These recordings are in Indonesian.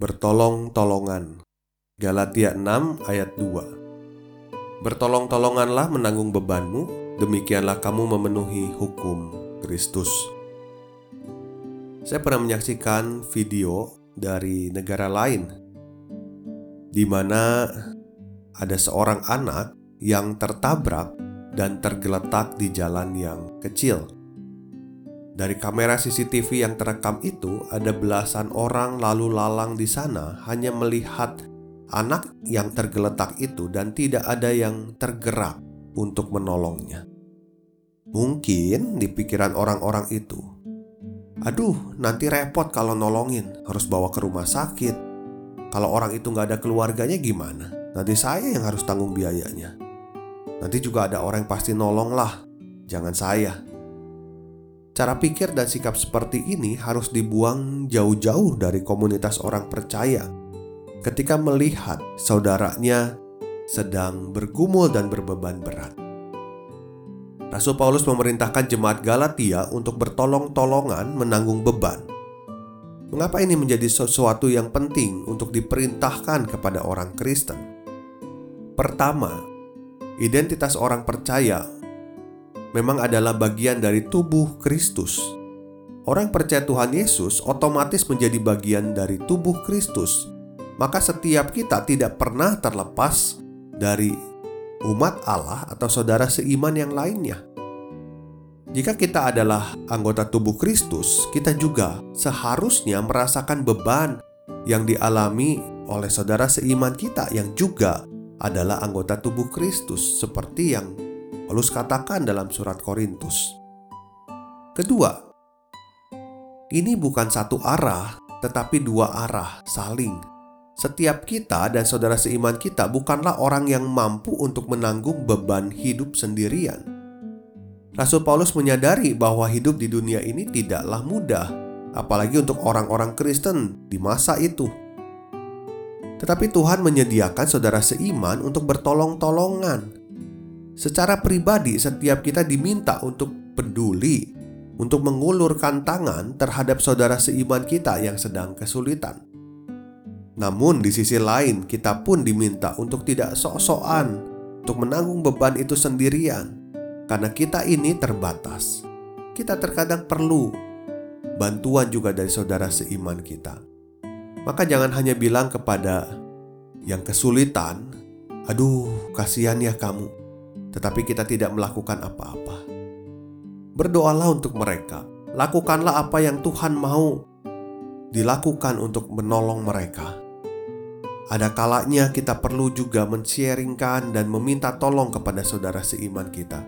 Bertolong-tolongan. Galatia 6 ayat 2. Bertolong-tolonganlah menanggung bebanmu, demikianlah kamu memenuhi hukum Kristus. Saya pernah menyaksikan video dari negara lain di mana ada seorang anak yang tertabrak dan tergeletak di jalan yang kecil dari kamera CCTV yang terekam itu, ada belasan orang lalu lalang di sana hanya melihat anak yang tergeletak itu dan tidak ada yang tergerak untuk menolongnya. Mungkin di pikiran orang-orang itu, aduh nanti repot kalau nolongin, harus bawa ke rumah sakit. Kalau orang itu nggak ada keluarganya gimana? Nanti saya yang harus tanggung biayanya. Nanti juga ada orang yang pasti nolong lah, jangan saya. Cara pikir dan sikap seperti ini harus dibuang jauh-jauh dari komunitas orang percaya. Ketika melihat saudaranya sedang bergumul dan berbeban berat, Rasul Paulus memerintahkan jemaat Galatia untuk bertolong-tolongan menanggung beban. Mengapa ini menjadi sesuatu yang penting untuk diperintahkan kepada orang Kristen? Pertama, identitas orang percaya memang adalah bagian dari tubuh Kristus. Orang percaya Tuhan Yesus otomatis menjadi bagian dari tubuh Kristus. Maka setiap kita tidak pernah terlepas dari umat Allah atau saudara seiman yang lainnya. Jika kita adalah anggota tubuh Kristus, kita juga seharusnya merasakan beban yang dialami oleh saudara seiman kita yang juga adalah anggota tubuh Kristus, seperti yang Paulus katakan dalam surat Korintus. Kedua, ini bukan satu arah, tetapi dua arah saling. Setiap kita dan saudara seiman kita bukanlah orang yang mampu untuk menanggung beban hidup sendirian. Rasul Paulus menyadari bahwa hidup di dunia ini tidaklah mudah, apalagi untuk orang-orang Kristen di masa itu. Tetapi Tuhan menyediakan saudara seiman untuk bertolong-tolongan Secara pribadi, setiap kita diminta untuk peduli, untuk mengulurkan tangan terhadap saudara seiman kita yang sedang kesulitan. Namun, di sisi lain, kita pun diminta untuk tidak sok-sokan, untuk menanggung beban itu sendirian, karena kita ini terbatas. Kita terkadang perlu bantuan juga dari saudara seiman kita. Maka, jangan hanya bilang kepada yang kesulitan, "Aduh, kasihan ya kamu." Tetapi kita tidak melakukan apa-apa. Berdoalah untuk mereka, lakukanlah apa yang Tuhan mau dilakukan untuk menolong mereka. Ada kalanya kita perlu juga men-sharingkan dan meminta tolong kepada saudara seiman kita,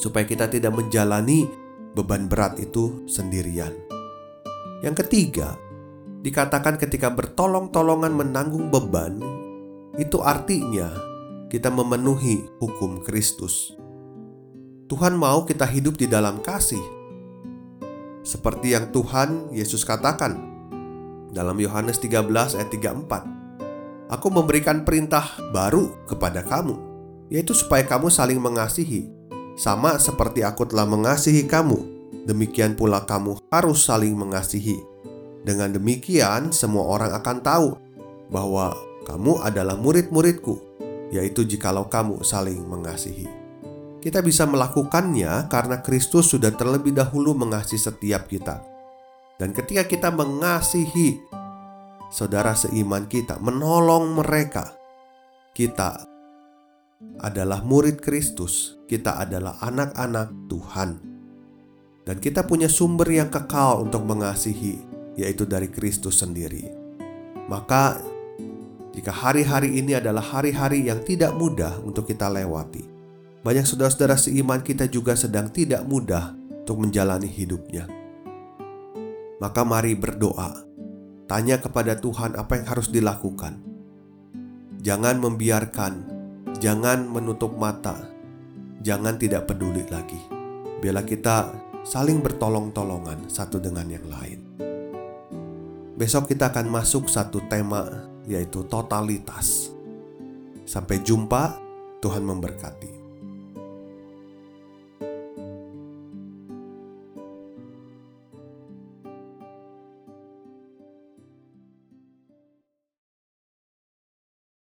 supaya kita tidak menjalani beban berat itu sendirian. Yang ketiga, dikatakan ketika bertolong-tolongan menanggung beban, itu artinya kita memenuhi hukum Kristus. Tuhan mau kita hidup di dalam kasih, seperti yang Tuhan Yesus katakan dalam Yohanes 13 ayat 34. Aku memberikan perintah baru kepada kamu, yaitu supaya kamu saling mengasihi, sama seperti aku telah mengasihi kamu, demikian pula kamu harus saling mengasihi. Dengan demikian, semua orang akan tahu bahwa kamu adalah murid-muridku yaitu jikalau kamu saling mengasihi. Kita bisa melakukannya karena Kristus sudah terlebih dahulu mengasihi setiap kita. Dan ketika kita mengasihi saudara seiman kita, menolong mereka, kita adalah murid Kristus, kita adalah anak-anak Tuhan. Dan kita punya sumber yang kekal untuk mengasihi, yaitu dari Kristus sendiri. Maka jika hari-hari ini adalah hari-hari yang tidak mudah untuk kita lewati. banyak saudara-saudara seiman kita juga sedang tidak mudah untuk menjalani hidupnya. Maka mari berdoa, tanya kepada Tuhan apa yang harus dilakukan. Jangan membiarkan, jangan menutup mata, jangan tidak peduli lagi. Biarlah kita saling bertolong-tolongan satu dengan yang lain. Besok kita akan masuk satu tema yaitu totalitas. Sampai jumpa, Tuhan memberkati.